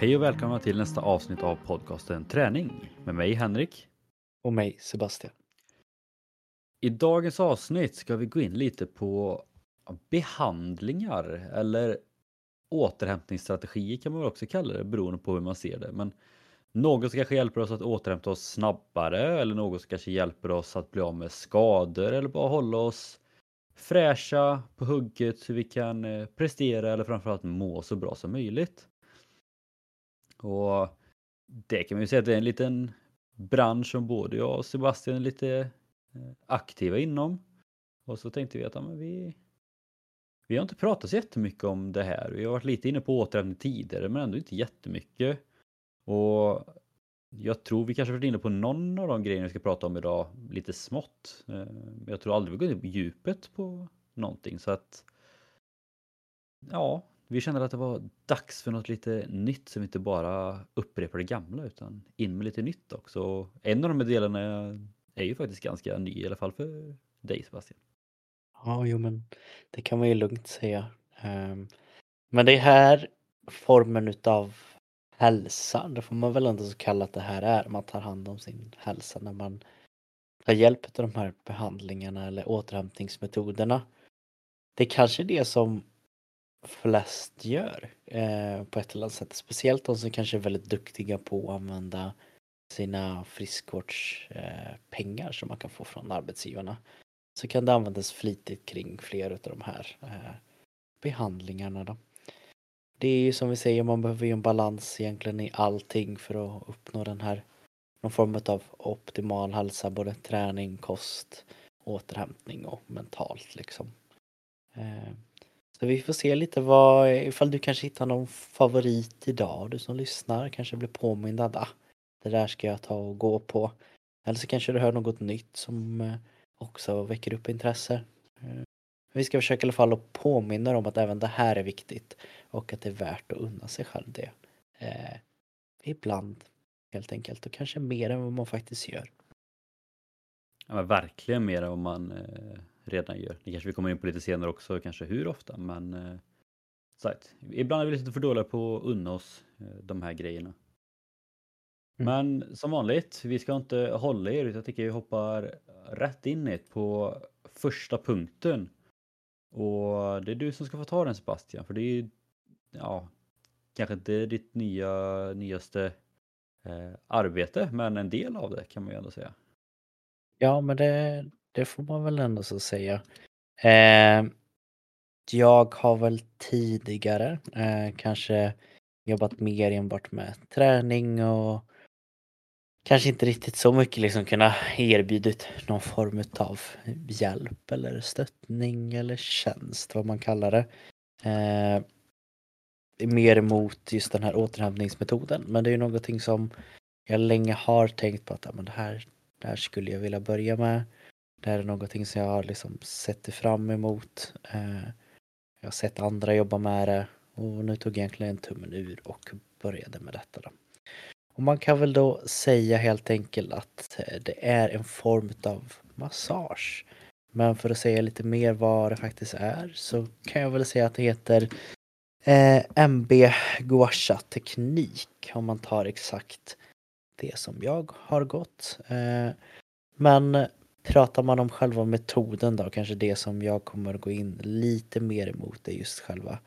Hej och välkomna till nästa avsnitt av podcasten Träning med mig Henrik. Och mig Sebastian. I dagens avsnitt ska vi gå in lite på behandlingar eller återhämtningsstrategier kan man väl också kalla det beroende på hur man ser det. Men något som kanske hjälper oss att återhämta oss snabbare eller något som kanske hjälper oss att bli av med skador eller bara hålla oss fräscha på hugget så vi kan eh, prestera eller framförallt må så bra som möjligt. Och det kan man ju säga att det är en liten bransch som både jag och Sebastian är lite eh, aktiva inom. Och så tänkte vi att ja, men vi, vi har inte pratat så jättemycket om det här. Vi har varit lite inne på återhämtning tidigare men ändå inte jättemycket. Och jag tror vi kanske varit inne på någon av de grejerna vi ska prata om idag lite smått. Eh, jag tror aldrig vi gått in på djupet på någonting så att ja, vi kände att det var dags för något lite nytt som inte bara upprepar det gamla utan in med lite nytt också. En av de här delarna är ju faktiskt ganska ny i alla fall för dig Sebastian. Ja, jo men det kan man ju lugnt säga. Ehm, men det här formen utav hälsa, det får man väl ändå så kalla att det här är. Man tar hand om sin hälsa när man tar hjälp av de här behandlingarna eller återhämtningsmetoderna. Det är kanske det som flest gör eh, på ett eller annat sätt. Speciellt de som kanske är väldigt duktiga på att använda sina friskvårdspengar eh, som man kan få från arbetsgivarna. Så kan det användas flitigt kring fler av de här eh, behandlingarna. Då. Det är ju som vi säger, man behöver ju en balans egentligen i allting för att uppnå den här någon form av optimal hälsa, både träning, kost, återhämtning och mentalt liksom. Eh, så vi får se lite vad, ifall du kanske hittar någon favorit idag, du som lyssnar kanske blir påmind att ah, det där ska jag ta och gå på. Eller så kanske du hör något nytt som eh, också väcker upp intresse. Eh, vi ska försöka i alla fall att påminna om att även det här är viktigt och att det är värt att unna sig själv det. Eh, ibland helt enkelt och kanske mer än vad man faktiskt gör. Ja, men verkligen mer än vad man eh, redan gör. Det kanske vi kommer in på lite senare också, kanske hur ofta, men eh, sagt, ibland är vi lite för dåliga på att unna oss eh, de här grejerna. Mm. Men som vanligt, vi ska inte hålla er utan jag tycker vi hoppar rätt in i på första punkten. Och det är du som ska få ta den Sebastian, för det är ju, ja, kanske inte ditt nya, nyaste eh, arbete, men en del av det kan man ju ändå säga. Ja, men det, det får man väl ändå så säga. Eh, jag har väl tidigare eh, kanske jobbat mer enbart med träning och kanske inte riktigt så mycket liksom kunna erbjudit någon form av hjälp eller stöttning eller tjänst, vad man kallar det. Eh, mer mot just den här återhämtningsmetoden. Men det är ju någonting som jag länge har tänkt på att ja, men det, här, det här skulle jag vilja börja med. Det här är någonting som jag har liksom sett fram emot. Eh, jag har sett andra jobba med det och nu tog jag egentligen tummen ur och började med detta. Då. Och man kan väl då säga helt enkelt att eh, det är en form av massage. Men för att säga lite mer vad det faktiskt är så kan jag väl säga att det heter eh, MB Guasha teknik om man tar exakt det som jag har gått. Eh, men pratar man om själva metoden då, kanske det som jag kommer gå in lite mer emot är just själva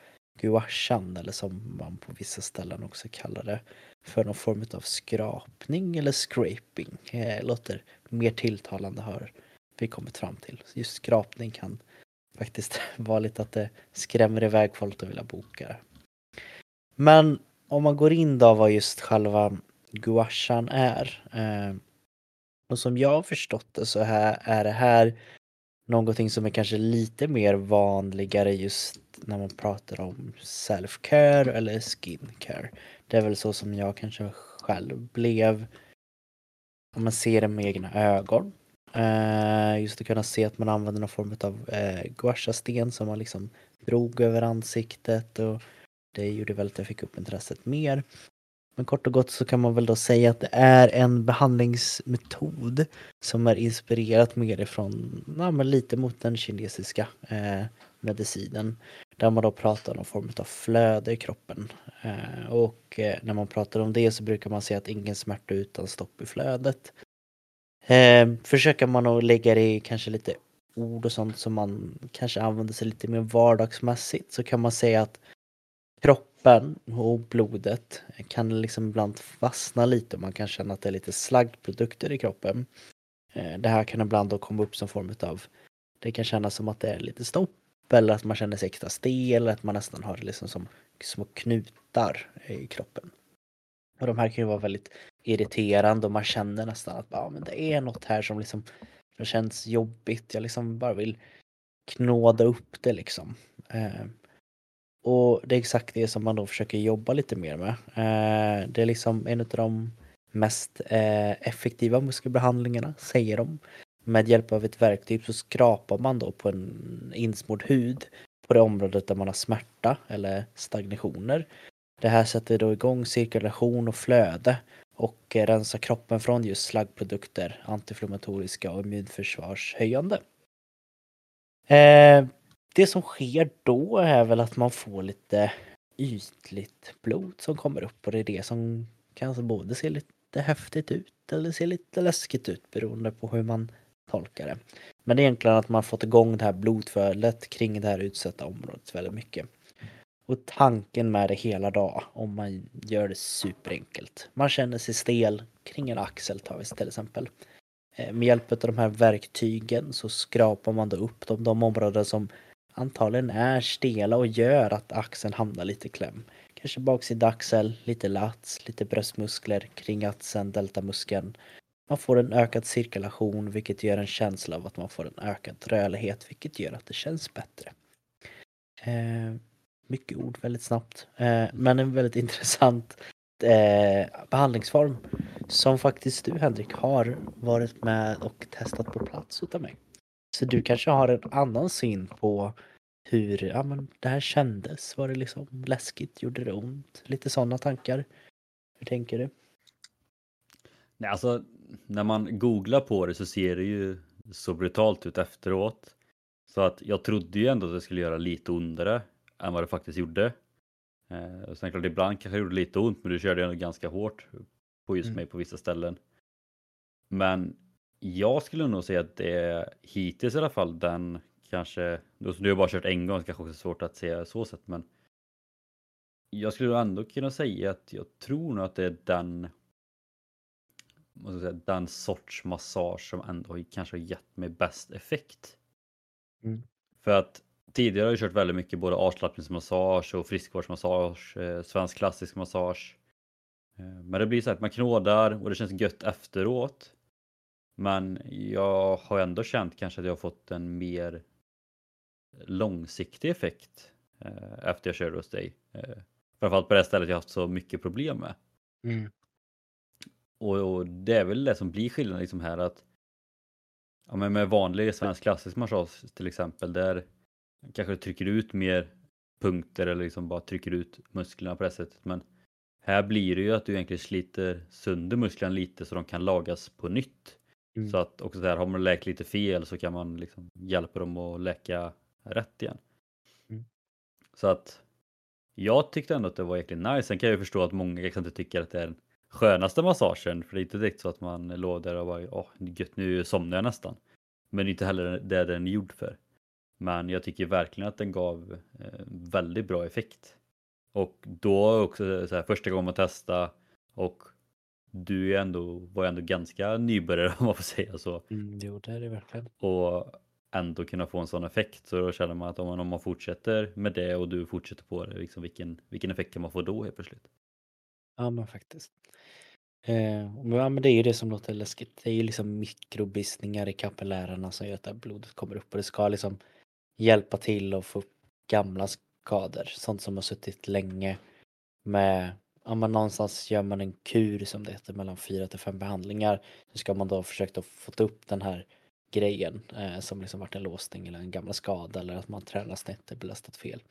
guashan eller som man på vissa ställen också kallar det för någon form av skrapning eller scraping. Eh, låter mer tilltalande har vi kommit fram till. Just skrapning kan faktiskt vara lite att det skrämmer iväg folk att vilja boka det. Men om man går in då vad just själva guashan är. Eh, och som jag har förstått det så här, är det här någonting som är kanske lite mer vanligare just när man pratar om self-care eller skin-care. Det är väl så som jag kanske själv blev om man ser det med egna ögon. Eh, just att kunna se att man använder någon form av eh, guasha-sten som man liksom drog över ansiktet och det gjorde väl att jag fick upp intresset mer. Men kort och gott så kan man väl då säga att det är en behandlingsmetod som är inspirerat mer ifrån, ja men lite mot den kinesiska eh, medicinen. Där man då pratar om någon form av flöde i kroppen. Eh, och eh, när man pratar om det så brukar man säga att ingen smärta utan stopp i flödet. Eh, försöker man att lägga det i kanske lite ord och sånt som man kanske använder sig lite mer vardagsmässigt så kan man säga att kroppen och blodet kan liksom ibland fastna lite och man kan känna att det är lite slaggprodukter i kroppen. Eh, det här kan ibland då komma upp som form av det kan kännas som att det är lite stopp eller att man känner sig extra stel eller att man nästan har liksom som små knutar i kroppen. Och de här kan ju vara väldigt irriterande och man känner nästan att ja, ah, men det är något här som liksom som känns jobbigt. Jag liksom bara vill knåda upp det liksom. Eh, och det är exakt det som man då försöker jobba lite mer med. Eh, det är liksom en av de mest eh, effektiva muskelbehandlingarna, säger de. Med hjälp av ett verktyg så skrapar man då på en insmord hud på det området där man har smärta eller stagnationer. Det här sätter då igång cirkulation och flöde och eh, rensar kroppen från just slaggprodukter, antiinflammatoriska och immunförsvarshöjande. Eh, det som sker då är väl att man får lite ytligt blod som kommer upp och det är det som kanske både ser lite häftigt ut eller ser lite läskigt ut beroende på hur man tolkar det. Men det är egentligen att man fått igång det här blodflödet kring det här utsatta området väldigt mycket. Och tanken med det hela dag, om man gör det superenkelt. Man känner sig stel kring en axel tar vi till exempel. Eh, med hjälp av de här verktygen så skrapar man då upp de, de områden som antagligen är stela och gör att axeln hamnar lite i kläm. Kanske baksida axel, lite lats, lite bröstmuskler kring axeln, deltamuskeln. Man får en ökad cirkulation vilket gör en känsla av att man får en ökad rörlighet vilket gör att det känns bättre. Eh, mycket ord väldigt snabbt. Eh, men en väldigt intressant eh, behandlingsform som faktiskt du Henrik har varit med och testat på plats utav mig. Så du kanske har en annan syn på hur ja, men det här kändes. Var det liksom läskigt? Gjorde det ont? Lite sådana tankar. Hur tänker du? Nej, alltså när man googlar på det så ser det ju så brutalt ut efteråt. Så att jag trodde ju ändå att det skulle göra lite ondare än vad det faktiskt gjorde. Eh, och sen klart ibland kanske det gjorde lite ont men du körde ändå ganska hårt på just mm. mig på vissa ställen. Men jag skulle nog säga att det är hittills i alla fall den kanske, du har bara kört en gång kanske också svårt att säga så sätt men jag skulle ändå kunna säga att jag tror nog att det är den måste säga, den sorts massage som ändå kanske har gett mig bäst effekt. Mm. För att tidigare har jag kört väldigt mycket både avslappningsmassage och friskvårdsmassage, eh, svensk klassisk massage. Eh, men det blir så att man knådar och det känns gött efteråt. Men jag har ändå känt kanske att jag har fått en mer långsiktig effekt eh, efter jag körde hos dig. Eh, framförallt på det stället jag haft så mycket problem med. Mm. Och, och, det är väl det som blir skillnaden liksom här att ja, men med vanlig svensk klassisk massage till exempel där kanske trycker ut mer punkter eller liksom bara trycker ut musklerna på det sättet. Men här blir det ju att du egentligen sliter sönder musklerna lite så de kan lagas på nytt. Mm. Så att också där har man läkt lite fel så kan man liksom hjälpa dem att läka rätt igen. Mm. Så att jag tyckte ändå att det var jäkligt nice. Sen kan jag ju förstå att många kanske inte tycker att det är den skönaste massagen. För det är inte direkt så att man låg där och bara åh gött nu somnar jag nästan. Men inte heller det den är gjord för. Men jag tycker verkligen att den gav eh, väldigt bra effekt. Och då också så här, första gången man testade och du är ändå, var ändå ganska nybörjare om man får säga så. Mm, jo, det är det verkligen. Och ändå kunna få en sån effekt så då känner man att om man, om man fortsätter med det och du fortsätter på det, liksom vilken, vilken effekt kan man få då helt plötsligt? Ja men faktiskt. Eh, ja, men det är ju det som låter läskigt. Det är ju liksom mikrobissningar i kapillärerna som gör att blodet kommer upp och det ska liksom hjälpa till att få upp gamla skador. Sånt som har suttit länge med ja, men någonstans gör man en kur som det heter mellan fyra till fem behandlingar. Så ska man då försöka få upp den här grejen eh, som liksom varit en låsning eller en gammal skada eller att man tränar snett eller belastat fel.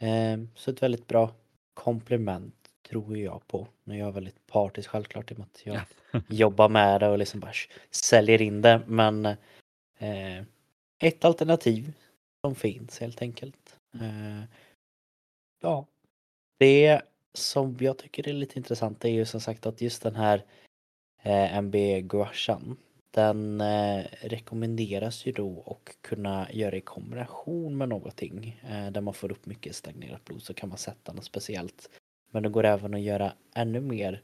Eh, så ett väldigt bra komplement tror jag på. Nu är jag väldigt partisk självklart i och med att jag jobbar med det och liksom bara säljer in det men eh, ett alternativ som finns helt enkelt. Eh, ja, det som jag tycker är lite intressant är ju som sagt att just den här eh, MB gouachan den eh, rekommenderas ju då att kunna göra i kombination med någonting eh, där man får upp mycket stagnerat blod så kan man sätta något speciellt. Men det går även att göra ännu mer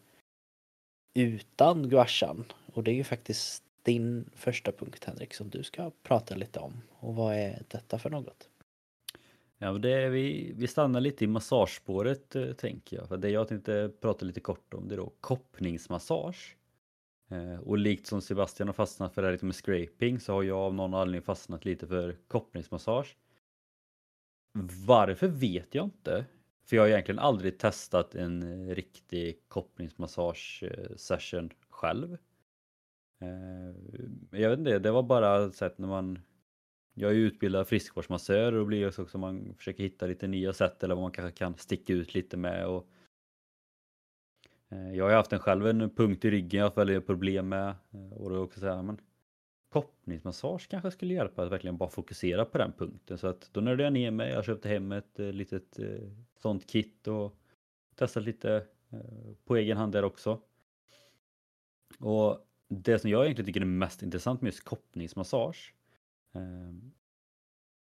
utan gouachan och det är ju faktiskt din första punkt Henrik som du ska prata lite om. Och vad är detta för något? Ja, det är, vi, vi stannar lite i massagespåret eh, tänker jag. För det jag tänkte prata lite kort om det är då koppningsmassage. Eh, och likt som Sebastian har fastnat för det här lite med scraping så har jag av någon anledning fastnat lite för koppningsmassage. Varför vet jag inte. För jag har egentligen aldrig testat en riktig koppningsmassage-session eh, själv. Eh, jag vet inte, det var bara sätt när man jag är utbildad friskvårdsmassör och blir också som man försöker hitta lite nya sätt eller vad man kanske kan sticka ut lite med. Och eh, Eh, jag har haft en själv en punkt i ryggen jag har haft väldigt problem med. Eh, och då också säga, men koppningsmassage kanske skulle hjälpa att verkligen bara fokusera på den punkten. Så att då nördade jag ner mig, jag köpte hem ett eh, litet sånt kit och testade lite på egen hand där också. Och det som jag egentligen tycker är mest intressant med just koppningsmassage ehm,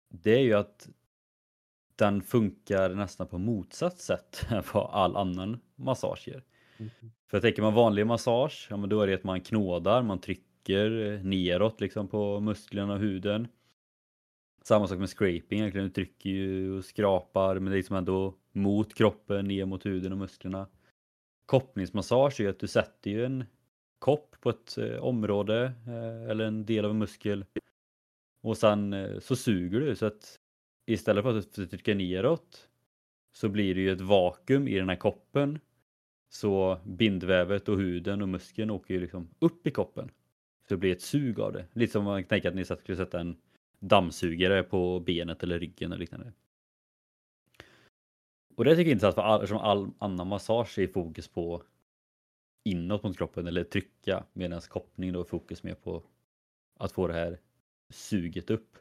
det är ju att den funkar nästan på motsatt sätt än vad all annan massage gör. Mm. För jag tänker man vanlig massage, ja men då är det att man knådar, man trycker eh, neråt liksom på musklerna och huden. Samma sak med scraping egentligen, du trycker ju och skrapar men det är liksom ändå mot kroppen, ner mot huden och musklerna. Koppningsmassage är ju att du sätter ju en kopp på ett eh, område eh, eller en del av en muskel och sen så suger du så att istället för att du trycker neråt så blir det ju ett vakuum i den här koppen. Så bindvävet och huden och muskeln åker ju liksom upp i koppen. Så det blir ett sug av det. Lite som man tänker att ni skulle sätta en dammsugare på benet eller ryggen eller liknande. Och det tycker jag är intressant för all, eftersom all annan massage är fokus på inåt mot kroppen eller trycka medan koppning då är fokus mer på att få det här suget upp.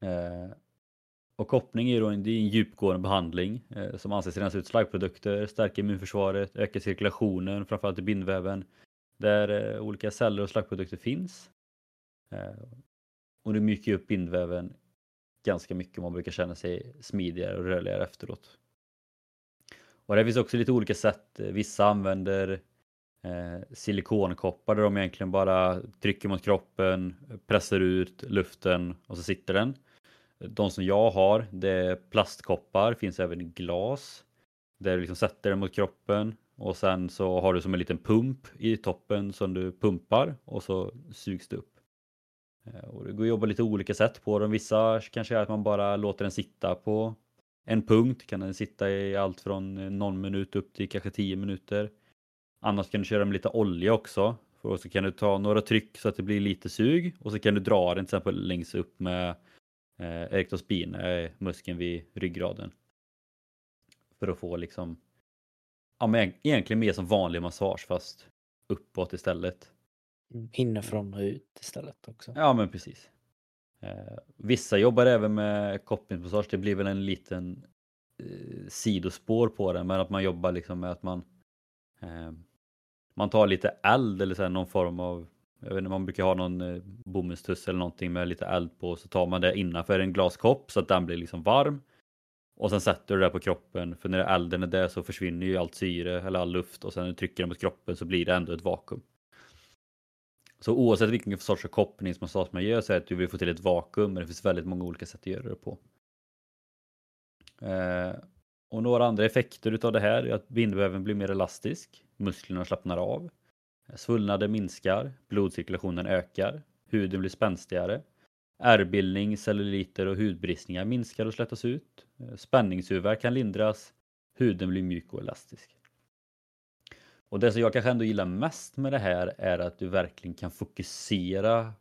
Eh, och koppning är då en, det är en djupgående behandling eh, som anses rensa ut slaggprodukter, stärka immunförsvaret, öka cirkulationen, framförallt i bindväven, där eh, olika celler och slaggprodukter finns. Eh, och det mjukar upp bindväven ganska mycket man brukar känna sig smidigare och rörligare efteråt. Och det finns också lite olika sätt. Eh, vissa använder eh, silikonkoppar där de egentligen bara trycker mot kroppen, eh, pressar ut luften och så sitter den. De som jag har, det är plastkoppar, finns även i glas. Där du liksom sätter den mot kroppen och sen så har du som en liten pump i toppen som du pumpar och så sugs det upp. Eh, och det går att jobba lite olika sätt på dem. Vissa kanske är att man bara låter den sitta på en punkt. Kan den sitta i allt från eh, någon minut upp till kanske tio minuter. Annars kan du köra med lite olja också. Och så kan du ta några tryck så att det blir lite sug och så kan du dra den till exempel längst upp med eh, erector eh, muskeln vid ryggraden. För att få liksom ja, men egentligen mer som vanlig massage fast uppåt istället. Inifrån och ut istället också. Ja men precis. Eh, vissa jobbar även med kopplingsmassage. Det blir väl en liten eh, sidospår på det men att man jobbar liksom med att man eh, man tar lite eld eller så någon form av jag vet inte, man brukar ha någon eh, bomullstuss eller någonting med lite eld på så tar man det innanför en glaskopp så att den blir liksom varm. Och sen sätter du det på kroppen för när elden är där så försvinner ju allt syre eller all luft och sen när du trycker den mot kroppen så blir det ändå ett vakuum. Så oavsett vilken sorts koppningsmassage man gör så är det att du vill få till ett vakuum men det finns väldigt många olika sätt att göra det på. Eh, och några andra effekter utav det här är att bindväven blir mer elastisk musklerna slappnar av, svullnader minskar, blodcirkulationen ökar, huden blir spänstigare, ärrbildning, celluliter och hudbristningar minskar och slätas ut, eh, spänningshuvudvärk kan lindras, huden blir mjuk och elastisk. Och det som jag kanske ändå gillar mest med det här är att du verkligen kan fokusera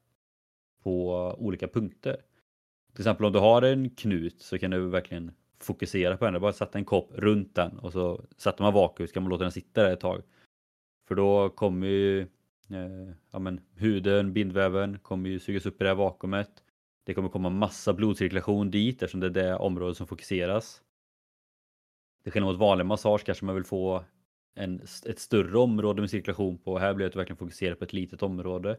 på olika punkter. Till exempel om du har en knut så kan du verkligen fokusera på henne. Bara sätta en kopp runt den och så sätter man vakuum så kan man låta den sitta där ett tag. För då kommer ju eh, ja, men, huden, bindväven kommer ju sugas upp i det här vakuumet. Det kommer komma massa blodcirkulation dit eftersom det är det området som fokuseras. Till skillnad mot vanlig massage kanske man vill få en, ett större område med cirkulation på. Här blir det verkligen fokuserat på ett litet område.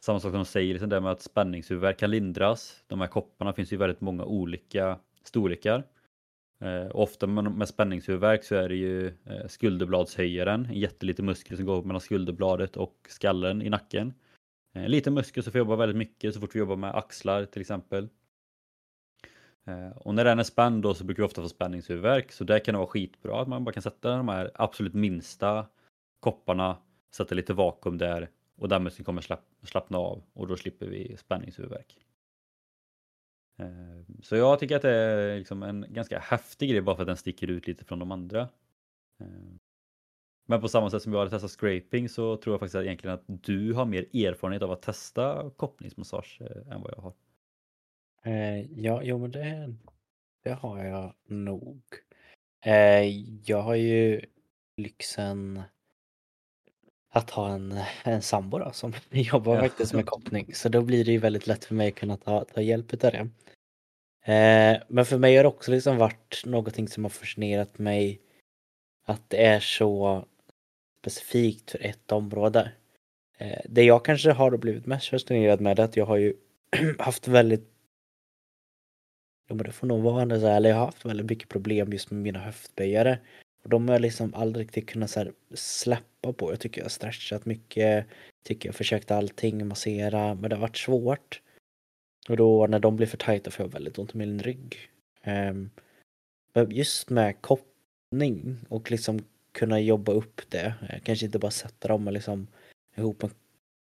Samma sak som de säger, liksom det med att spänningshuvudvärk kan lindras. De här kopparna finns ju väldigt många olika storlekar. Eh, ofta med, med spänningshuvudvärk så är det ju eh, skulderbladshöjaren, en jätteliten muskel som går mellan skulderbladet och skallen i nacken. Eh, en liten muskel som får jobba väldigt mycket så fort vi jobbar med axlar till exempel. Eh, och när den är spänd då så brukar vi ofta få spänningshuvudvärk så där kan det vara skitbra att man bara kan sätta de här absolut minsta kopparna, sätta lite vakuum där och den muskeln kommer slapp, slappna av och då slipper vi spänningshuvudvärk. Eh, så jag tycker att det är liksom en ganska häftig grej bara för att den sticker ut lite från de andra. Eh, men på samma sätt som jag har testat scraping så tror jag faktiskt att egentligen att du har mer erfarenhet av att testa kopplingsmassage än vad jag har. Eh, ja, jo men det, det har jag nog. Eh, jag har ju lyxen att ha en, en sambo då, som jobbar Ja. faktiskt med koppling. Så då blir det ju väldigt lätt för mig att kunna ta, ta hjälp av det. Eh, men för mig har det också liksom varit någonting som har fascinerat mig att det är så specifikt för ett område. Eh, det jag kanske har blivit mest fascinerad med är att jag har ju haft väldigt Ja, men det får nog vara så här, eller jag har haft väldigt mycket problem just med mina höftböjare. Och de har jag liksom aldrig riktigt kunnat så här släppa på. Jag tycker jag har stretchat mycket, tycker jag har försökt allting, massera, men det har varit svårt. Och då när de blir för tajta får jag väldigt ont i min rygg. Um, men just med koppling och liksom kunna jobba upp det, eh, kanske inte bara sätta dem liksom ihop en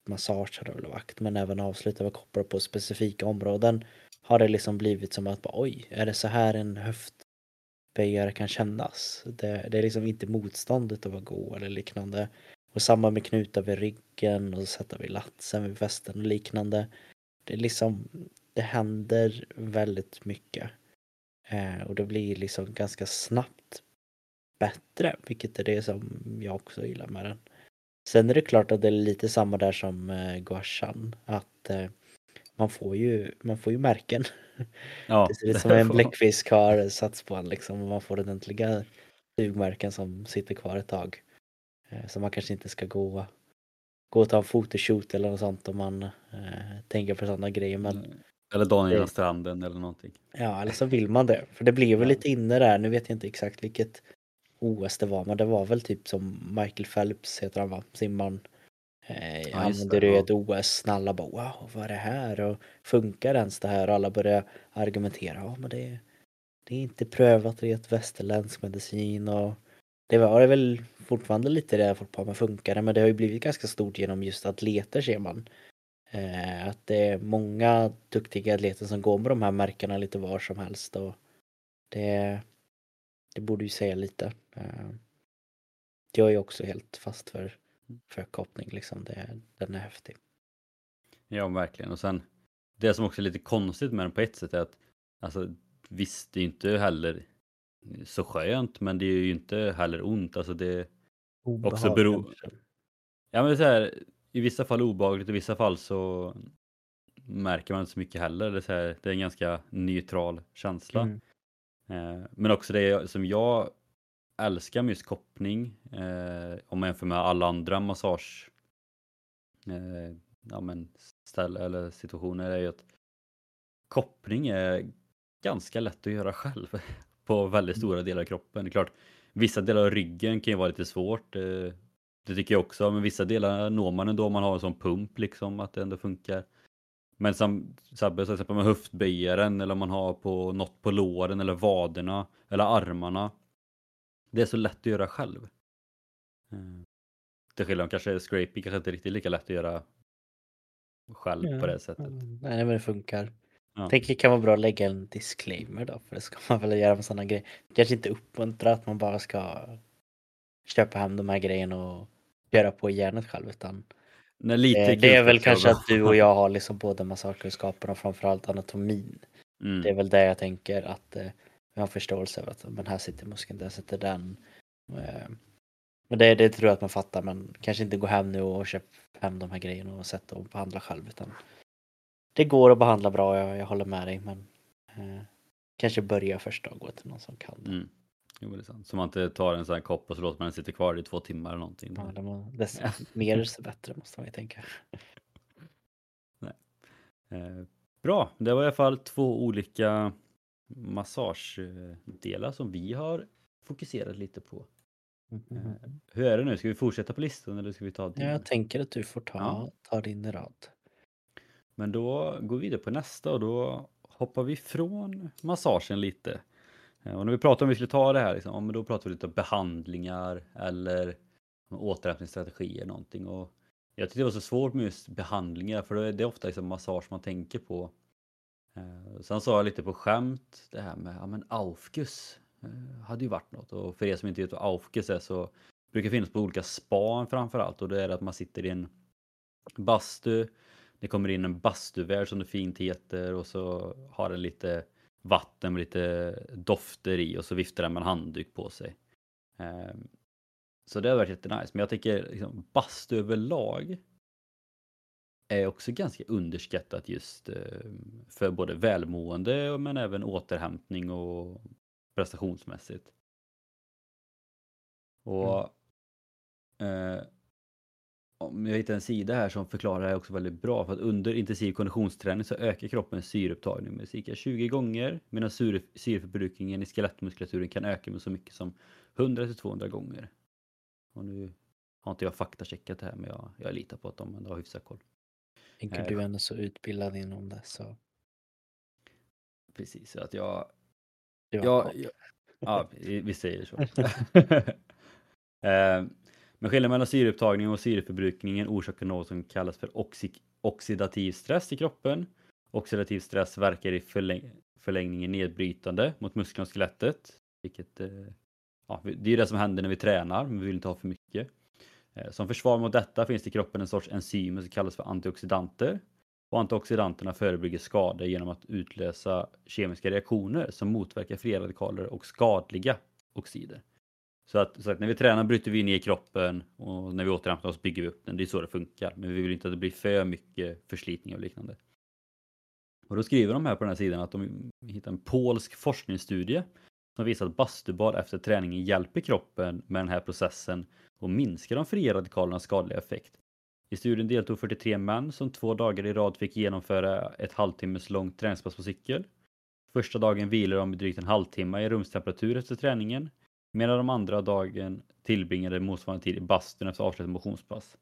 massage hade väl varit, men även avsluta med koppar på specifika områden har det liksom blivit som att bara, oj, är det så här en höftböjare kan kännas? Det, det är liksom inte motståndet av att gå eller liknande. Och samma med knutar vid ryggen och sätta vid latsen vid västen och liknande. Det liksom, det händer väldigt mycket. Eh, och det blir liksom ganska snabbt bättre, vilket är det som jag också gillar med den. Sen är det klart att det är lite samma där som eh, Guashan, att eh, man får ju, man får ju märken. Ja, Det ser ut som en bläckfisk har satts på en liksom och man får ordentliga sugmärken som sitter kvar ett tag. Eh, Så man kanske inte ska gå, gå och ta en photoshoot eller något sånt om man eh, tänker på sådana grejer. Men Eller dagen innan Det- stranden eller någonting. ja, eller så vill man det. För det blir väl Ja. lite inne där, nu vet jag inte exakt vilket OS det var, men det var väl typ som Michael Phelps heter han va, simmaren. Eh, just använde det, ja. ett OS, alla bara wow, vad är det här och funkar ens det här? Och alla började argumentera, ja men det, det är inte prövat i ett västerländsk medicin och det var det väl fortfarande lite det folk på men funkar det? Men det har ju blivit ganska stort genom just atleter ser man. Eh, att det är många duktiga atleter som går med de här märkena lite var som helst och det, det borde ju säga lite. Eh, jag är ju också helt fast för, för koppling liksom, det, den är häftig. Ja, verkligen. Och sen det som också är lite konstigt med den på ett sätt är att alltså visst, det är ju inte heller så skönt, men det är ju inte heller ont. Alltså det, Också Obehag bero- kanske. ja men så här, i vissa fall obehagligt, i vissa fall så märker man inte så mycket heller. Det är, så här, det är en ganska neutral känsla. Mm. Eh, men också det som jag älskar med just koppling, eh, om man jämför med alla andra massage eh, ja, men ställ, eller situationer, är ju att koppling är ganska lätt att göra själv på väldigt stora delar av kroppen. Det är klart, vissa delar av ryggen kan ju vara lite svårt. eh, Det tycker jag också, men vissa delar når man ändå om man har en sån pump liksom, att det ändå funkar. Men som Sabbe sa, till exempel med höftböjaren eller om man har på något på låren eller vaderna eller armarna. Det är så lätt att göra själv. Eh, Till skillnad kanske scraping kanske inte riktigt lika lätt att göra själv på Ja, det sättet. Mm, Nej men det funkar. Ja. Tänker det kan vara bra att lägga en disclaimer då, för det ska man väl göra med sådana grejer. Kanske inte uppmuntra att man bara ska köpa hem de här grejerna och göra på hjärnet själv utan Nej, lite eh, det är väl kanske att du och jag har liksom både massagekunskapen och framförallt anatomin. Mm. Det är väl det jag tänker att eh, vi har förståelse över att men här sitter muskeln, där sitter den. Eh, men det, det tror jag att man fattar men kanske inte gå hem nu och köpa hem de här grejerna och sätta och behandla själv utan det går att behandla bra, jag, jag håller med dig. Men eh, kanske börja första och gå till någon som kan det. Mm. Jo, det är sant. Så man inte tar en sån här kopp och så låter man den sitta kvar i två timmar eller någonting. Ja, det må, dess mer desto bättre måste man ju tänka. Eh, bra, det var i alla fall två olika massagedelar som vi har fokuserat lite på. Mm. Hur är det nu? Ska vi fortsätta på listan eller ska vi ta din? Ja, jag tänker att du får ta, Ja. ta din rad. Men då går vi vidare på nästa och då hoppar vi från massagen lite. Eh, och när vi pratar om vi skulle ta det här, liksom, då pratar vi lite om behandlingar eller återhämtningsstrategier någonting. Och jag tyckte det var så svårt med just behandlingar för det är ofta liksom massage man tänker på. Eh, sen sa jag lite på skämt det här med ja, men aufkus eh, hade ju varit något och för er som inte vet vad aufkus är så brukar finnas på olika span framförallt och det är att man sitter i en bastu det kommer in en bastuvärld som det fint heter och så har den lite vatten med lite dofter i och så viftar den med en handduk på sig. Ehm, Så det har varit jättenice. Men jag tycker liksom, bastu överlag är också ganska underskattat just eh, för både välmående men även återhämtning och prestationsmässigt. Och eh, om jag hittar en sida här som förklarar det också väldigt bra för att under intensiv konditionsträning så ökar kroppens syreupptagning med cirka 20 gånger medan syre, syreförbrukningen i skelettmuskulaturen kan öka med så mycket som 100 till 200 gånger. Och nu har inte jag faktacheckat det här men jag, jag litar på att de ändå har hyfsat koll. Tänker Nej. du är ändå så utbildad inom det så Precis, så att jag, du har Ja, koll. ja, vi säger så. Eh, men skillnaden mellan syreupptagning och syreförbrukningen orsakar något som kallas för oxi- oxidativ stress i kroppen. Oxidativ stress verkar i förläng- förlängningen nedbrytande mot musklerna och skelettet. Vilket, eh, ja, det är det som händer när vi tränar, men vi vill inte ha för mycket. Eh, Som försvar mot detta finns det i kroppen en sorts enzymer som kallas för antioxidanter. Och antioxidanterna förebygger skador genom att utlösa kemiska reaktioner som motverkar fria radikaler och skadliga oxider. Så att, så att när vi tränar bryter vi ner kroppen och när vi återhämtar oss bygger vi upp den. Det är så det funkar. Men vi vill inte att det blir för mycket förslitning och liknande. Och då skriver de här på den här sidan att de hittar en polsk forskningsstudie som visar att bastubad efter träningen hjälper kroppen med den här processen och minskar de fria radikalernas skadliga effekt. I studien deltog 43 män som två dagar i rad fick genomföra ett halvtimmes långt träningspass på cykel. Första dagen vilade de i drygt en halvtimme i rumstemperatur efter träningen medan de andra dagen tillbringade motsvarande tid i bastun efter avslutat motionspass.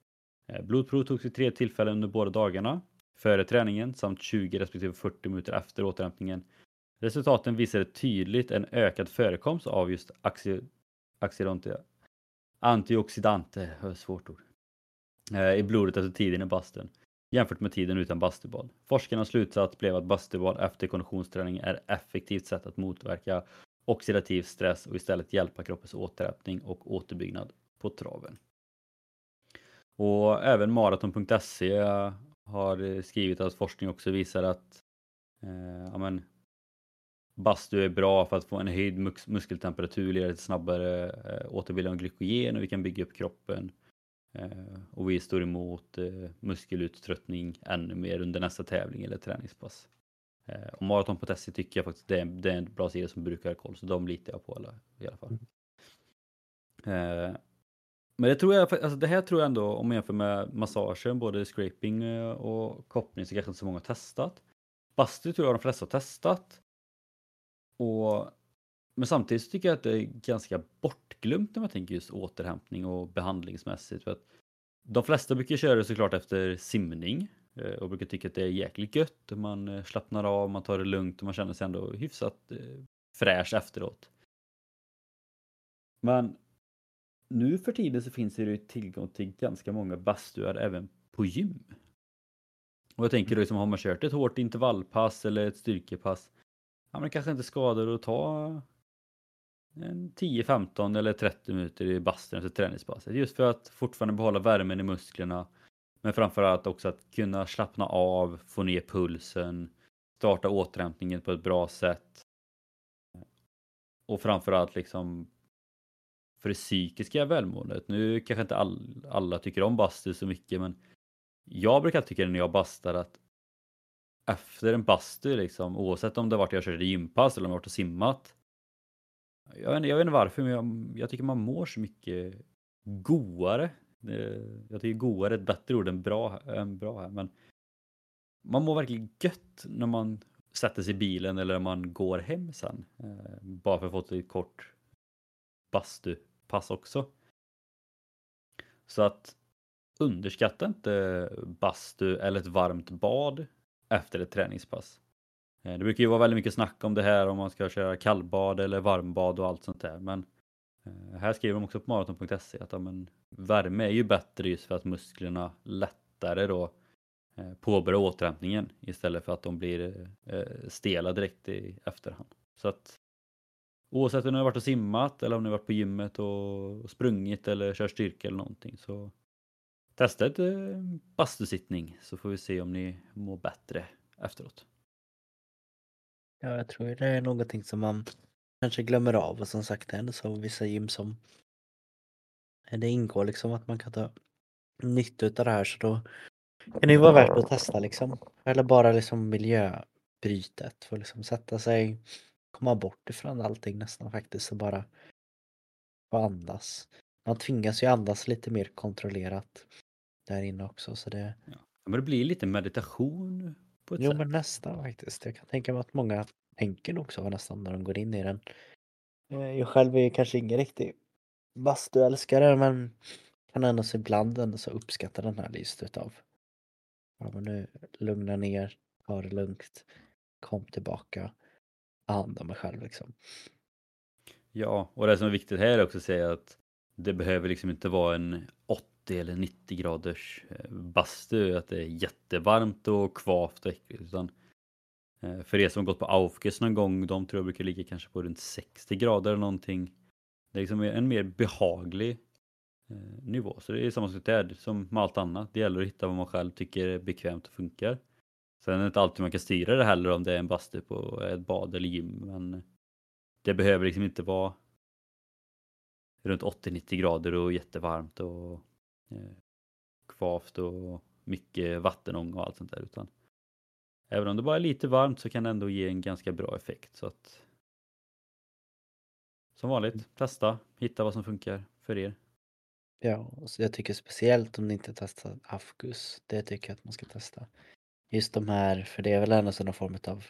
Eh, blodprov togs vid tre tillfällen under båda dagarna, före träningen samt 20 respektive 40 minuter efter återhämtningen. Resultaten visade tydligt en ökad förekomst av just axi- antioxidanter, svårt ord, eh, i blodet efter tiden i bastun jämfört med tiden utan bastubad. Forskarnas slutsats blev att bastubad efter konditionsträning är ett effektivt sätt att motverka oxidativ stress och istället hjälpa kroppens återhämtning och återbyggnad på traven. Och även maraton.se har skrivit att forskning också visar att eh, amen, bastu är bra för att få en höjd mus- muskeltemperatur, leder till snabbare eh, återbildning av glykogen och vi kan bygga upp kroppen. Eh, och vi står emot eh, muskeluttröttning ännu mer under nästa tävling eller träningspass. Eh, och maraton.se tycker jag faktiskt det är, det är en bra sida som brukar ha koll, så de litar jag på alla, i alla fall. Eh, men det tror jag, alltså det här tror jag ändå, om man jämför med massagen, både scraping eh, och koppling, så kanske inte så många har testat. Bastu tror jag de flesta har testat. Och, men samtidigt så tycker jag att det är ganska bortglömt när man tänker just återhämtning och behandlingsmässigt. För att de flesta brukar köra det såklart efter simning Eh, och brukar tycka att det är jäkligt gött. Man eh, slappnar av, man tar det lugnt och man känner sig ändå hyfsat eh, fräsch efteråt. Men nu för tiden så finns det ju tillgång till ganska många bastuar även på gym. Och jag tänker då liksom, har man kört ett hårt intervallpass eller ett styrkepass, ja men det kanske inte skadar att ta en 10, 15 eller 30 minuter i bastun efter träningspasset. Just för att fortfarande behålla värmen i musklerna. Men framförallt också att kunna slappna av, få ner pulsen, starta återhämtningen på ett bra sätt. Och framförallt liksom för det psykiska välmåendet. Nu kanske inte all, alla tycker om bastu så mycket men jag brukar tycka när jag bastar att efter en bastu liksom, oavsett om det varit jag körde gympass eller om jag varit och simmat. Jag vet, inte, jag vet inte varför, men jag, jag tycker man mår så mycket goare. Eh, jag tycker goare är ett bättre ord än bra, än bra här, men man mår verkligen gött när man sätter sig i bilen eller när man går hem sen. Eh, bara för att få ett kort bastupass också. Så att underskatta inte bastu eller ett varmt bad efter ett träningspass. Eh, det brukar ju vara väldigt mycket snack om det här om man ska köra kallbad eller varmbad och allt sånt där. Men Eh, här skriver de också på maraton.se att ja, men, värme är ju bättre just för att musklerna lättare då eh, påbörjar återhämtningen istället för att de blir eh, stela direkt i efterhand. Så att oavsett om ni har varit och simmat eller om ni har varit på gymmet och sprungit eller kört styrka eller någonting så Testa ett eh, bastusittning så får vi se om ni mår bättre efteråt. Ja, jag tror det är någonting som man kanske glömmer av och som sagt det är så vissa gym som det ingår liksom att man kan ta nytta av det här så då kan det ju vara värt att testa liksom. Eller bara liksom miljöbrytet för att liksom sätta sig, komma bort ifrån allting nästan faktiskt och bara få andas. Man tvingas ju andas lite mer kontrollerat där inne också så det... Ja. Men det blir lite meditation på ett Jo sätt. men nästan faktiskt. Jag kan tänka mig att många tänker nog så nästan när de går in i den. Eh, jag själv är kanske ingen riktig bastuälskare men kan ändå så ibland ändå så uppskatta den här just utav ja men nu lugna ner, ta det lugnt, kom tillbaka, ta hand om mig själv liksom. Ja, och det som är viktigt här är också att säga att det behöver liksom inte vara en 80 eller 90 graders eh, bastu, att det är jättevarmt och kvavt och äckligt. Utan Eh, för er som gått på Aufges någon gång, de tror jag brukar ligga kanske på runt 60 grader eller någonting. Det är liksom en mer behaglig eh, nivå. Så det är samma sak där som med allt annat. Det gäller att hitta vad man själv tycker är bekvämt och funkar. Sen är det inte alltid man kan styra det heller om det är en bastu på ett bad eller gym. Men det behöver liksom inte vara runt 80-90 grader och jättevarmt och eh, kvavt och mycket vattenånga och allt sånt där. Utan även om det bara är lite varmt så kan det ändå ge en ganska bra effekt. Så att som vanligt, testa, hitta vad som funkar för er. Ja, så jag tycker speciellt om ni inte testat Afgus, det tycker jag att man ska testa. Just de här, för det är väl ändå någon form av,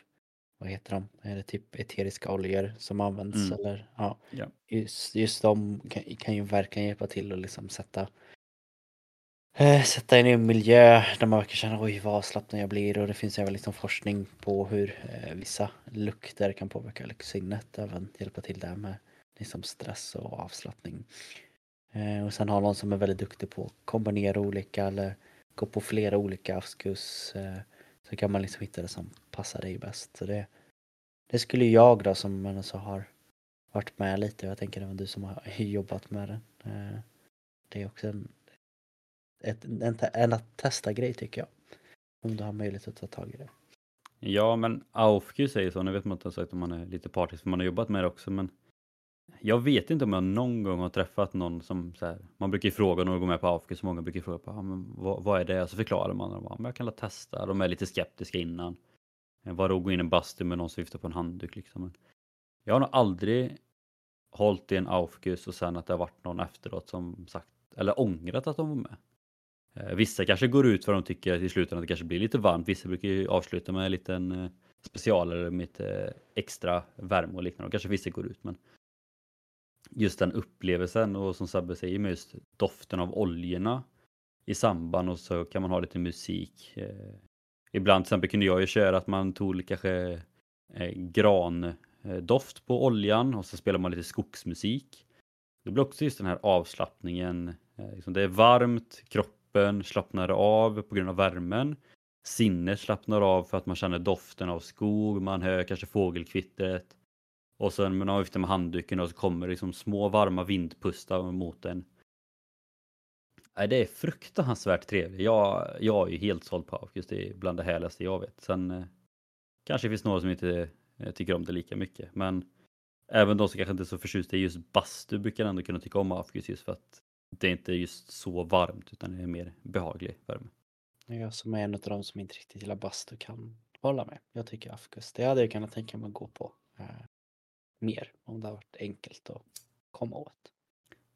vad heter de, är det typ eteriska oljor som används Mm. eller ja. Ja. Just, just de kan, kan ju verkligen hjälpa till att liksom sätta eh, sätta in i en miljö där man verkar känna oj vad avslappnad jag blir och det finns även liksom forskning på hur eh, vissa lukter kan påverka luktsinnet även hjälpa till där med liksom stress och avslappning. Eh, och sen har någon som är väldigt duktig på att kombinera olika eller gå på flera olika afskus eh, så kan man liksom hitta det som passar dig bäst. Så det, det skulle jag då som alltså har varit med lite, jag tänker även du som har jobbat med det. Eh, det är också en, ett, en, en att testa-grej tycker jag. Om du har möjlighet att ta tag i det. Ja, men Aufky säger så. Nu vet man inte sagt om man är lite partisk för man har jobbat med det också. Men jag vet inte om jag någon gång har träffat någon som så här, man brukar ju fråga när man går med på Aufky så många brukar fråga på, ah, men vad, vad är det? Och så förklarar man, och bara, men jag kan la testa. De är lite skeptiska innan. Eh, Vadå gå in i en bastu med någon som viftar på en handduk liksom. Men jag har nog aldrig hållit i en Aufgus och sen att det har varit någon efteråt som sagt, eller ångrat att de var med. Eh, vissa kanske går ut för att de tycker i slutändan att det kanske blir lite varmt. Vissa brukar ju avsluta med en liten specialare special eller med lite eh, extra värme och liknande. Och kanske vissa går ut men just den upplevelsen och som Sabbe säger med just doften av oljorna i samband och så kan man ha lite musik. Ibland till exempel kunde jag ju köra att man tog kanske grandoft på oljan och så spelar man lite skogsmusik. Det blir också just den här avslappningen. Liksom det är varmt, kroppen slappnar av på grund av värmen. Sinnet slappnar av för att man känner doften av skog, man hör kanske fågelkvittret. Och sen när man viftar med handduken och så kommer det liksom små varma vindpustar mot en. Nej, det är fruktansvärt trevligt. Jag, jag är ju helt såld på Aukus. Det är bland det härligaste jag vet. Sen eh, kanske det finns några som inte eh, tycker om det lika mycket. Men även de som kanske inte är så förtjusta i just bastu brukar ändå kunna tycka om Aukus just för att det är inte just så varmt utan det är mer behaglig värme. Jag som är en av de som inte riktigt gillar bastu kan hålla med. Jag tycker Afkus. Det hade jag kunnat tänka mig att gå på eh, mer om det hade varit enkelt att komma åt.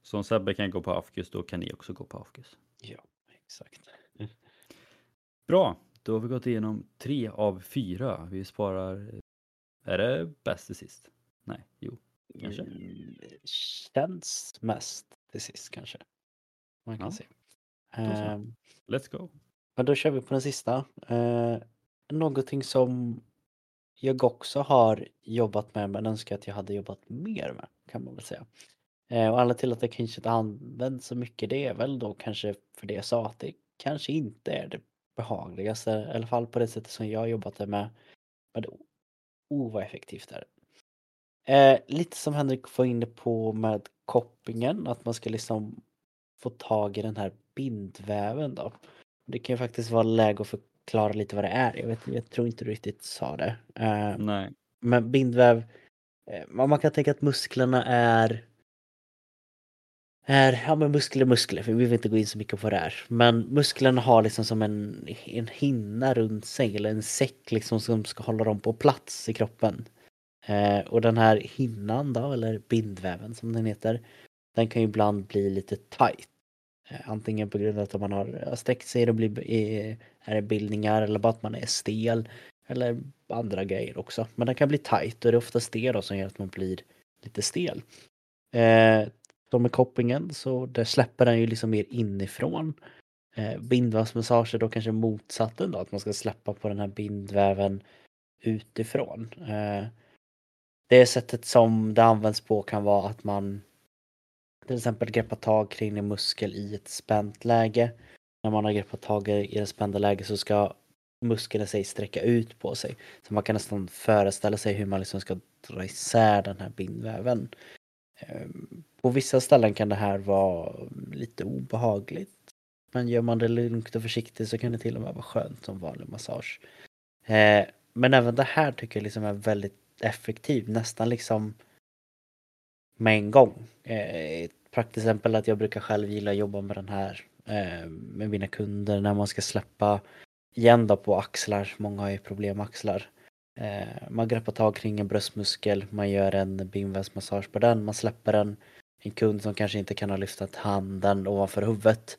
Så om Sebbe kan gå på Afkus, då kan ni också gå på Afkus. Ja, exakt. Bra, då har vi gått igenom tre av fyra. Vi sparar... Är det bäst till sist? Nej, jo, kanske. Mm, känns mest till sist kanske. Man kan Ja, se. Ehm, Let's go. Men då kör vi på den sista. Eh, någonting som jag också har jobbat med men önskar att jag hade jobbat mer med kan man väl säga. Eh, och anledningen till att jag kanske inte använt så mycket det är väl då kanske för det jag sa att det kanske inte är det behagligaste. I alla fall på det sättet som jag jobbat det med. Men det, oh vad effektivt det är. Eh, lite som Henrik var inne på med koppingen, att man ska liksom få tag i den här bindväven då. Det kan ju faktiskt vara läge att förklara lite vad det är. Jag, vet, jag tror inte du riktigt sa det. Eh, Nej. men bindväv, eh, man kan tänka att musklerna är är, ja men muskler muskler, för vi vill inte gå in så mycket på det här. Men musklerna har liksom som en, en hinna runt sig, eller en säck liksom som ska hålla dem på plats i kroppen. Eh, och den här hinnan då, eller bindväven som den heter, den kan ju ibland bli lite tight. Eh, antingen på grund av att man har eh, sträckt sig och blir, är, är det bildningar eller bara att man är stel. Eller andra grejer också. Men den kan bli tight och det är oftast det då som gör att man blir lite stel. Eh, som med kopplingen så där släpper den ju liksom mer inifrån. Eh, bindvävsmassage är då kanske motsatsen då, att man ska släppa på den här bindväven utifrån. Eh, det sättet som det används på kan vara att man till exempel greppar tag kring en muskel i ett spänt läge. När man har greppat tag i det spända läget så ska muskeln i sig sträcka ut på sig. Så man kan nästan föreställa sig hur man liksom ska dra isär den här bindväven. Ehm, på vissa ställen kan det här vara lite obehagligt. Men gör man det lugnt och försiktigt så kan det till och med vara skönt som vanlig massage. Ehm, men även det här tycker jag liksom är väldigt effektiv, nästan liksom med en gång. Eh, Ett praktiskt exempel är att jag brukar själv gilla att jobba med den här eh, med mina kunder när man ska släppa igen då på axlar. Många har ju problem med axlar. Eh, Man greppar tag kring en bröstmuskel, man gör en bindvävsmassage på den, man släpper den. En kund som kanske inte kan ha lyftat handen ovanför huvudet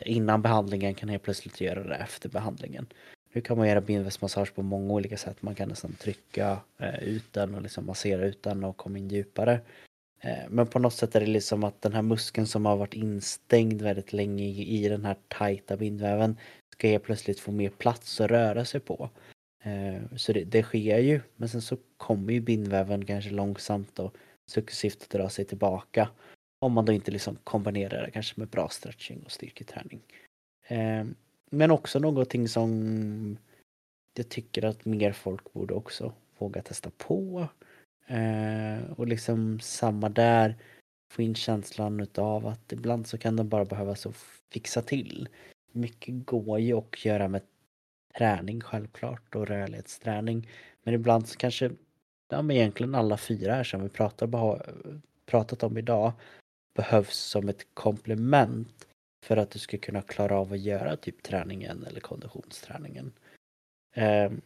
innan behandlingen kan helt plötsligt göra det efter behandlingen. Hur kan man göra bindvävsmassage på många olika sätt. Man kan nästan trycka eh, ut den och liksom massera ut den och komma in djupare. Eh, men på något sätt är det liksom att den här muskeln som har varit instängd väldigt länge i, i den här tajta bindväven ska helt plötsligt få mer plats att röra sig på. Eh, Så det, det sker ju, men sen så kommer ju bindväven kanske långsamt och successivt att dra sig tillbaka. Om man då inte liksom kombinerar det kanske med bra stretching och styrketräning. Eh, men också någonting som jag tycker att mer folk borde också våga testa på. Eh, Och liksom samma där, få in känslan utav att ibland så kan de bara behöva så fixa till. Mycket går ju att göra med träning självklart och rörlighetsträning. Men ibland så kanske, ja men egentligen alla fyra här som vi pratar, pratat om idag behövs som ett komplement för att du ska kunna klara av att göra typ träningen eller konditionsträningen. Ehm,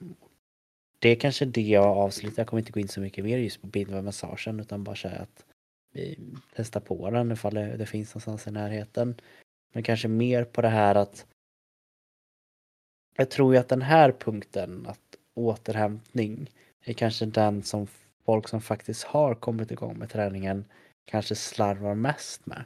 det är kanske det jag avslutar. Jag kommer inte gå in så mycket mer just på bindvävmassagen utan bara säga att vi testar på den ifall det, det finns någonstans i närheten. Men kanske mer på det här att jag tror ju att den här punkten, att återhämtning, är kanske den som folk som faktiskt har kommit igång med träningen kanske slarvar mest med.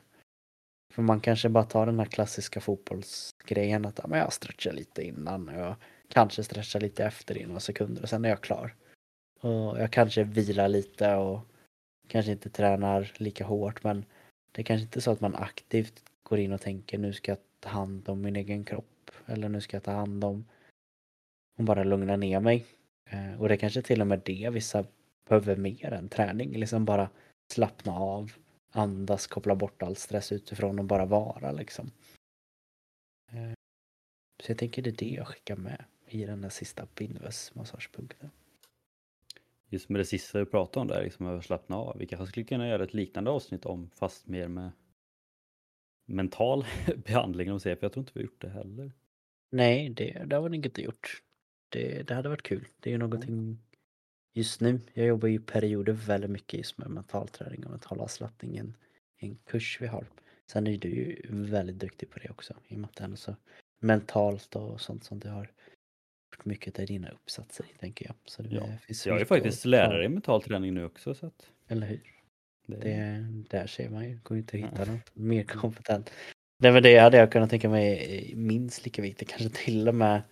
För man kanske bara tar den här klassiska fotbollsgrejen att ja, men jag stretchar lite innan och jag kanske stretchar lite efter i några sekunder och sen är jag klar. Och jag kanske vilar lite och kanske inte tränar lika hårt men det är kanske inte så att man aktivt går in och tänker nu ska jag ta hand om min egen kropp eller nu ska jag ta hand om och bara lugna ner mig. Eh, och det är kanske till och med det vissa behöver mer än träning, liksom bara slappna av, andas, koppla bort all stress utifrån och bara vara liksom. Eh, Så jag tänker det är det jag skickar med i den där sista bindvävsmassagepunkten. Just med det sista du pratade om där, liksom att slappna av. Vi kanske skulle kunna göra ett liknande avsnitt om, fast mer med mental behandling om säger, för jag tror inte vi har gjort det heller. Nej, det, det har vi inte gjort. det, det hade varit kul. Det är ju någonting just nu. Jag jobbar ju perioder väldigt mycket just med mentalträning och mental avslappning. En, en kurs vi har. Sen är du ju väldigt duktig på det också i och med att det är så mentalt och sånt som du har gjort mycket av dina uppsatser tänker jag. Så det Ja, finns Jag är faktiskt lärare i mental träning nu också så att Eller hur? det, Det, där ser man ju, går ju inte att hitta Ja. något mer kompetent. Nej men det hade jag kunnat tänka mig minst lika viktigt, kanske till och med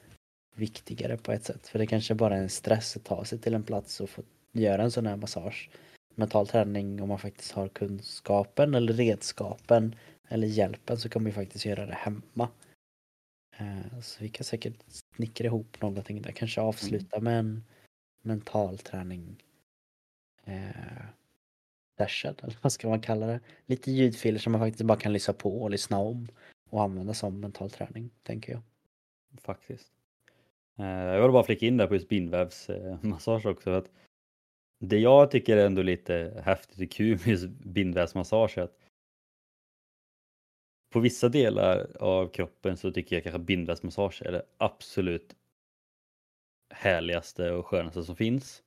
viktigare på ett sätt. För det kanske bara är en stress att ta sig till en plats och få göra en sån här massage. Mental träning, om man faktiskt har kunskapen eller redskapen eller hjälpen så kan man ju faktiskt göra det hemma. Eh, Så vi kan säkert snickra ihop någonting där, kanske avsluta med en mental träning eh, session, eller vad ska man kalla det? Lite ljudfiler som man faktiskt bara kan lyssna på och lyssna om och använda som mental träning, tänker jag. faktiskt. Eh, Jag vill bara flika in där på just bindvävsmassage också. För att det jag tycker är ändå lite häftigt och kul med just bindvävsmassage är att på vissa delar av kroppen så tycker jag kanske bindvävsmassage är det absolut härligaste och skönaste som finns.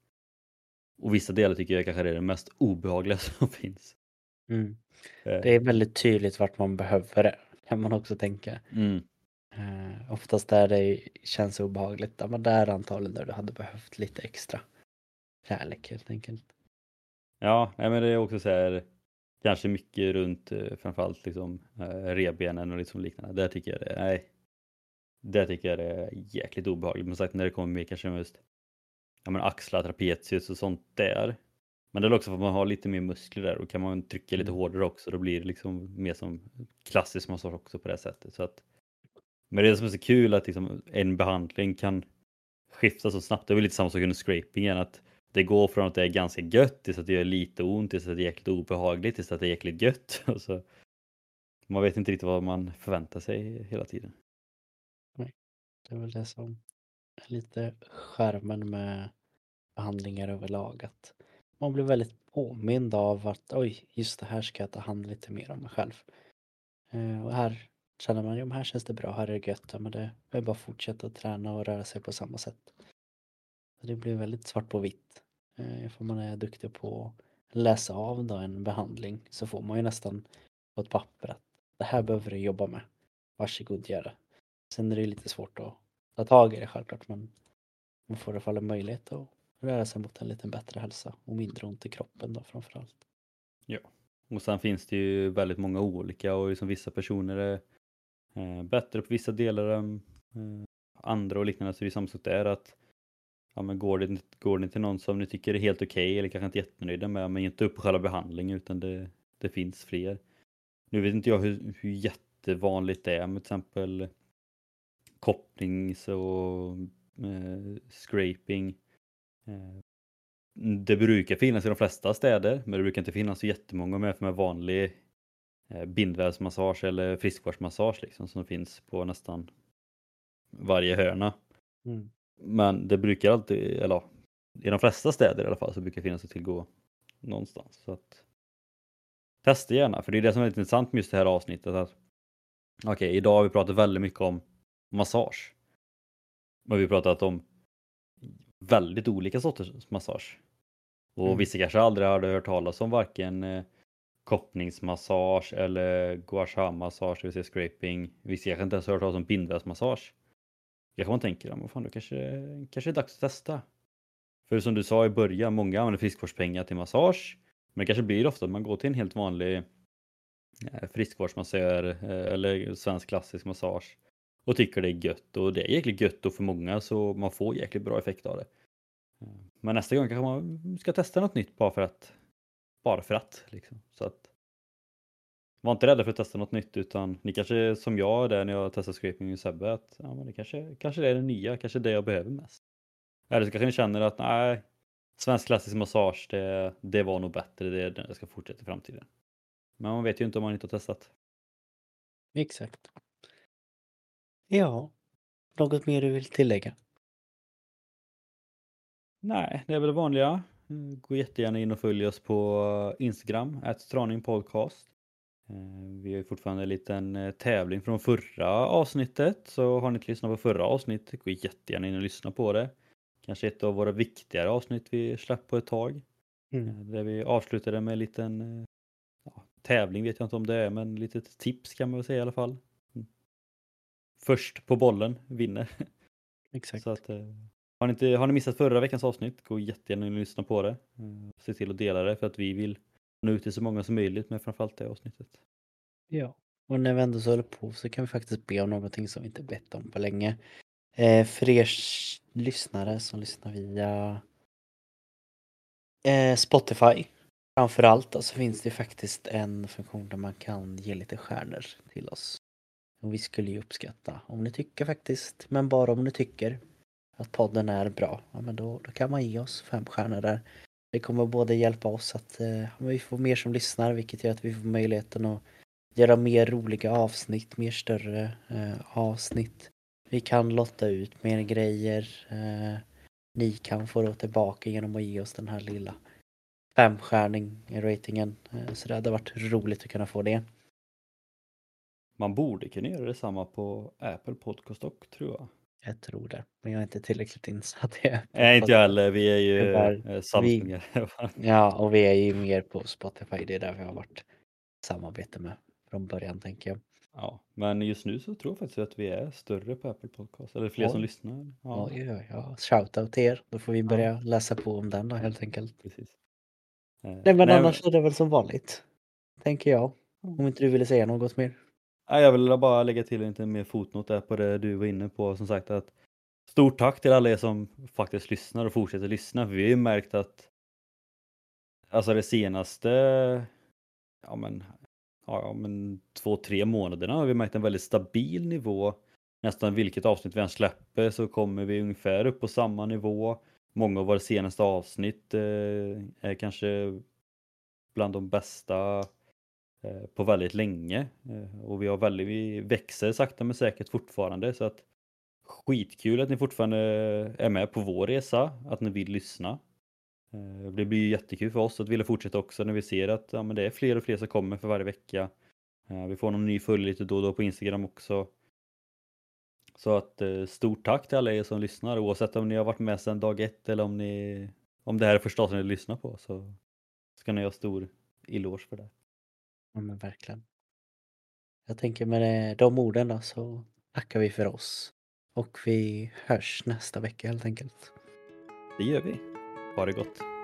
Och vissa delar tycker jag kanske är det mest obehagliga som finns. Mm. Eh, Det är väldigt tydligt vart man behöver det, kan man också tänka. Mm, Eh, oftast där det känns obehagligt, ja, men där är antagligen där du hade behövt lite extra kärlek helt enkelt. Ja, nej, men det är också så här kanske mycket runt eh, framförallt liksom eh, revbenen och liksom liknande. Där tycker jag det, nej. Där tycker jag det är jäkligt obehagligt. Men sagt när det kommer mer kanske just ja, men axlar, trapezius och sånt där. Men det är också för att man har lite mer muskler där och kan man trycka lite Mm. hårdare också då blir det liksom mer som klassisk massage också på det sättet. Så att, men det är det som är så kul att liksom en behandling kan skifta så snabbt. Det är väl lite samma sak under scrapingen att det går från att det är ganska gött tills att det gör lite ont tills att det är jäkligt obehagligt tills att det är jäkligt gött. Så, man vet inte riktigt vad man förväntar sig hela tiden. Det är väl det som är lite skärmen med behandlingar överlag. Att man blir väldigt påmind av att oj, just det här ska jag ta hand lite mer om mig själv. Eh, och här känner man, jo men här känns det bra, här är det gött, ja, men det är bara att fortsätta träna och röra sig på samma sätt. Så det blir väldigt svart på vitt. Eh, för man är duktig på att läsa av då en behandling så får man ju nästan på ett papper att det här behöver du jobba med. Varsågod gör det. Sen är det lite svårt att ta tag i det självklart men man får i alla fall en möjlighet att röra sig mot en lite bättre hälsa och mindre ont i kroppen då framförallt. Och sen finns det ju väldigt många olika och liksom vissa personer är eh, bättre på vissa delar än eh, andra och liknande. Så det är samma sak där att ja, men går, det, går det till någon som ni tycker är helt okej eller kanske inte jättenöjda med, men inte upp på själva behandlingen utan det, det finns fler. Nu vet inte jag hur, hur jättevanligt det är med till exempel kopplings och eh, scraping. Eh, det brukar finnas i de flesta städer, men det brukar inte finnas så jättemånga med för med vanlig bindvävsmassage eller friskvårdsmassage liksom som finns på nästan varje hörna. Mm. Men det brukar alltid, eller i de flesta städer i alla fall så brukar det finnas att tillgå någonstans. Så att testa gärna, för det är det som är lite intressant med just det här avsnittet. att Okej, idag har vi pratat väldigt mycket om massage. Men vi har pratat om väldigt olika sorters massage. Och Mm. vissa kanske aldrig hade hört talas om varken eh, koppningsmassage eller gua sha massage, det vill säga scraping. Vissa kanske inte ens har hört talas om bindvävsmassage. Kanske man tänker, ja, men fan, då kanske, kanske är dags att testa. För som du sa i början, många använder friskvårdspengar till massage. Men det kanske blir ofta att man går till en helt vanlig eh, friskvårdsmassör eh, eller svensk klassisk massage och tycker det är gött och det är jäkligt gött och för många så man får jäkligt bra effekt av det. Eh, men nästa gång kanske man ska testa något nytt bara för att. Bara för att. Liksom. Så att var inte rädda för att testa något nytt utan ni kanske som jag är där när jag testar scraping med Sebbe att ja, men det kanske, kanske det är det nya, kanske det jag behöver mest. Eller så kanske ni känner att nej, svensk klassisk massage det, det var nog bättre, det är det jag ska fortsätta i framtiden. Men man vet ju inte om man inte har testat. Exakt. Ja, något mer du vill tillägga? Nej, det är väl det vanliga. Mm, Gå jättegärna in och följ oss på Instagram, podcast. Eh, vi har ju fortfarande en liten eh, tävling från förra avsnittet, så har ni inte lyssnat på förra avsnittet, gå jättegärna in och lyssna på det. Kanske ett av våra viktigare avsnitt vi släppt på ett tag. Mm. Där vi avslutade med en liten ja, tävling, vet jag inte om det är, men litet tips kan man väl säga i alla fall. Mm. Först på bollen vinner. Exakt. Så att, har, ni inte, har ni missat förra veckans avsnitt, gå jättegärna in och lyssna på det. Eh, se till att dela det för att vi vill nå ut till så många som möjligt med framförallt det avsnittet. Ja, och när vi ändå så håller på så kan vi faktiskt be om någonting som vi inte bett om på länge. Eh, för er lyssnare som lyssnar via eh, Spotify framförallt så alltså finns det faktiskt en funktion där man kan ge lite stjärnor till oss. Och vi skulle ju uppskatta om ni tycker faktiskt, men bara om ni tycker att podden är bra, ja men då, då kan man ge oss fem stjärnor där. Det kommer både hjälpa oss att eh, vi får mer som lyssnar vilket gör att vi får möjligheten att göra mer roliga avsnitt, mer större eh, avsnitt. Vi kan lotta ut mer grejer. Eh, ni kan få det tillbaka genom att ge oss den här lilla femstjärning i ratingen. Eh, så det hade varit roligt att kunna få det. Man borde kunna göra detsamma på Apple Podcast och tror jag. Jag tror det, men jag är inte tillräckligt insatt i Apple Nej, inte jag heller. Vi är ju Tyvärr. Samsungar. Ja, och vi är ju mer på Spotify. Det är där vi har varit samarbete med från början tänker jag. Ja, men just nu så tror jag faktiskt att vi är större på Apple Podcast. Eller fler Oj. som lyssnar. Ja, Oj, oj, ja. Shoutout till er. Då får vi Ja. börja läsa på om den då helt enkelt. precis. Eh, Nej men nej, annars är det väl som vanligt. Tänker jag. Om inte du ville säga något mer jag vill bara lägga till en lite mer fotnot där på det du var inne på. Som sagt att stort tack till alla er som faktiskt lyssnar och fortsätter lyssna. För vi har ju märkt att alltså det senaste ja men, ja, men två, tre månaderna har vi märkt en väldigt stabil nivå. Nästan vilket avsnitt vi än släpper så kommer vi ungefär upp på samma nivå. Många av våra senaste avsnitt eh, är kanske bland de bästa Eh, på väldigt länge. Eh, och vi, har väldigt, vi växer sakta men säkert fortfarande. Så att skitkul att ni fortfarande är med på vår resa, att ni vill lyssna. Eh, det blir jättekul för oss att vilja fortsätta också när vi ser att ja, men det är fler och fler som kommer för varje vecka. Vi får någon ny följare lite då och då på Instagram också. Så att stort tack till alla er som lyssnar oavsett om ni har varit med sedan dag ett eller om, ni, om det här är första avsnittet ni lyssnar på så ska ni ha stor eloge för det. Ja men verkligen. Jag tänker med de orden då så tackar vi för oss. Och vi hörs nästa vecka helt enkelt. Det gör vi. Ha det gott.